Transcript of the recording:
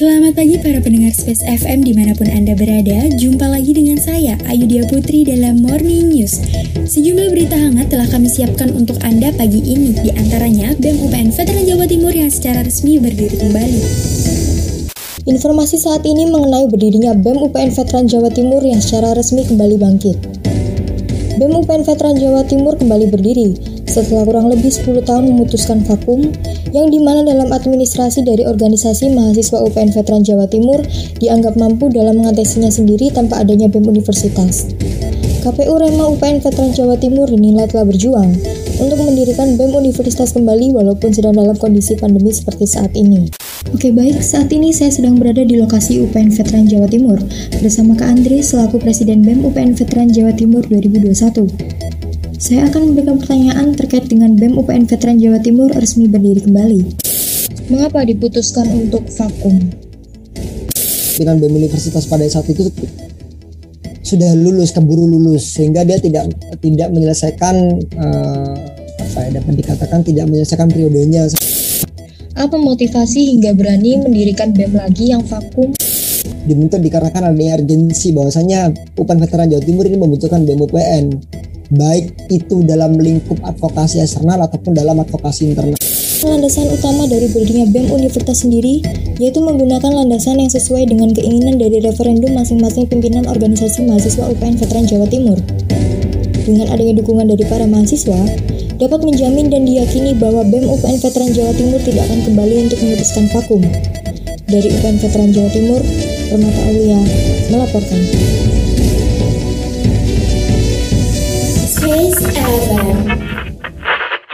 Selamat pagi para pendengar Space FM di mana pun Anda berada. Jumpa lagi dengan saya, Ayudhya Putri dalam Morning News. Sejumlah berita hangat telah kami siapkan untuk Anda pagi ini. Di antaranya, BEM UPN Veteran Jawa Timur yang secara resmi berdiri kembali. Informasi saat ini mengenai berdirinya BEM UPN Veteran Jawa Timur yang secara resmi kembali bangkit. BEM UPN Veteran Jawa Timur kembali berdiri setelah kurang lebih 10 tahun memutuskan vakum yang di mana dalam administrasi dari organisasi mahasiswa UPN Veteran Jawa Timur dianggap mampu dalam mengatasinya sendiri tanpa adanya BEM Universitas. KPU Rema UPN Veteran Jawa Timur dinilai telah berjuang untuk mendirikan BEM Universitas kembali walaupun sedang dalam kondisi pandemi seperti saat ini. Oke baik, saat ini saya sedang berada di lokasi UPN Veteran Jawa Timur bersama Kak Andri selaku Presiden BEM UPN Veteran Jawa Timur 2021. Saya akan memberikan pertanyaan terkait dengan BEM UPN Veteran Jawa Timur resmi berdiri kembali. Mengapa diputuskan untuk vakum? Dengan BEM Universitas pada saat itu sudah lulus, keburu lulus, sehingga dia tidak tidak menyelesaikan uh, apa ya dapat dikatakan tidak menyelesaikan periodenya. Apa motivasi hingga berani mendirikan BEM lagi yang vakum? Dibentuk dikarenakan adanya urgensi bahwasanya UPN Veteran Jawa Timur ini membutuhkan BEM UPN baik itu dalam lingkup advokasi eksternal ataupun dalam advokasi internal. Landasan utama dari berdirinya BEM Universitas sendiri yaitu menggunakan landasan yang sesuai dengan keinginan dari referendum masing-masing pimpinan organisasi mahasiswa UPN Veteran Jawa Timur. Dengan adanya dukungan dari para mahasiswa, dapat menjamin dan diyakini bahwa BEM UPN Veteran Jawa Timur tidak akan kembali untuk memutuskan vakum. Dari UPN Veteran Jawa Timur, Permata Aulia melaporkan.